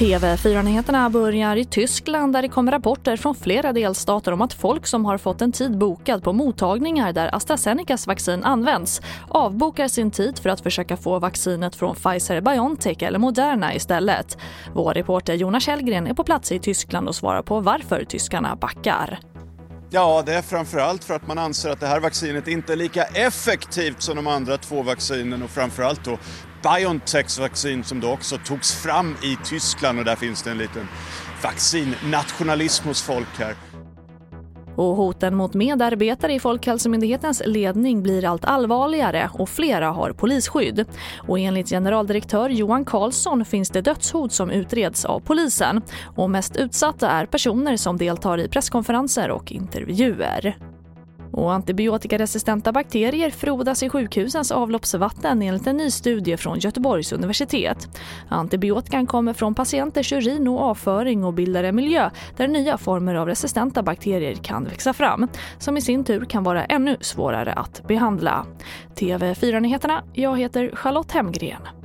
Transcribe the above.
TV4-nyheterna börjar i Tyskland där det kommer rapporter från flera delstater om att folk som har fått en tid bokad på mottagningar där AstraZenecas vaccin används avbokar sin tid för att försöka få vaccinet från Pfizer-Biontech eller Moderna istället. Vår reporter Jonas Källgren är på plats i Tyskland och svarar på varför tyskarna backar. Ja, det är framförallt för att man anser att det här vaccinet inte är lika effektivt som de andra två vaccinen och framförallt då Biontechs vaccin som då också togs fram i Tyskland och där finns det en liten vaccinnationalism hos folk här. Och hoten mot medarbetare i Folkhälsomyndighetens ledning blir allt allvarligare och flera har polisskydd. Och enligt generaldirektör Johan Karlsson finns det dödshot som utreds av polisen. Och mest utsatta är personer som deltar i presskonferenser och intervjuer. Och antibiotikaresistenta bakterier frodas i sjukhusens avloppsvatten enligt en ny studie från Göteborgs universitet. Antibiotikan kommer från patienters urin och avföring och bildar en miljö där nya former av resistenta bakterier kan växa fram, som i sin tur kan vara ännu svårare att behandla. TV4-nyheterna, jag heter Charlotte Hemgren.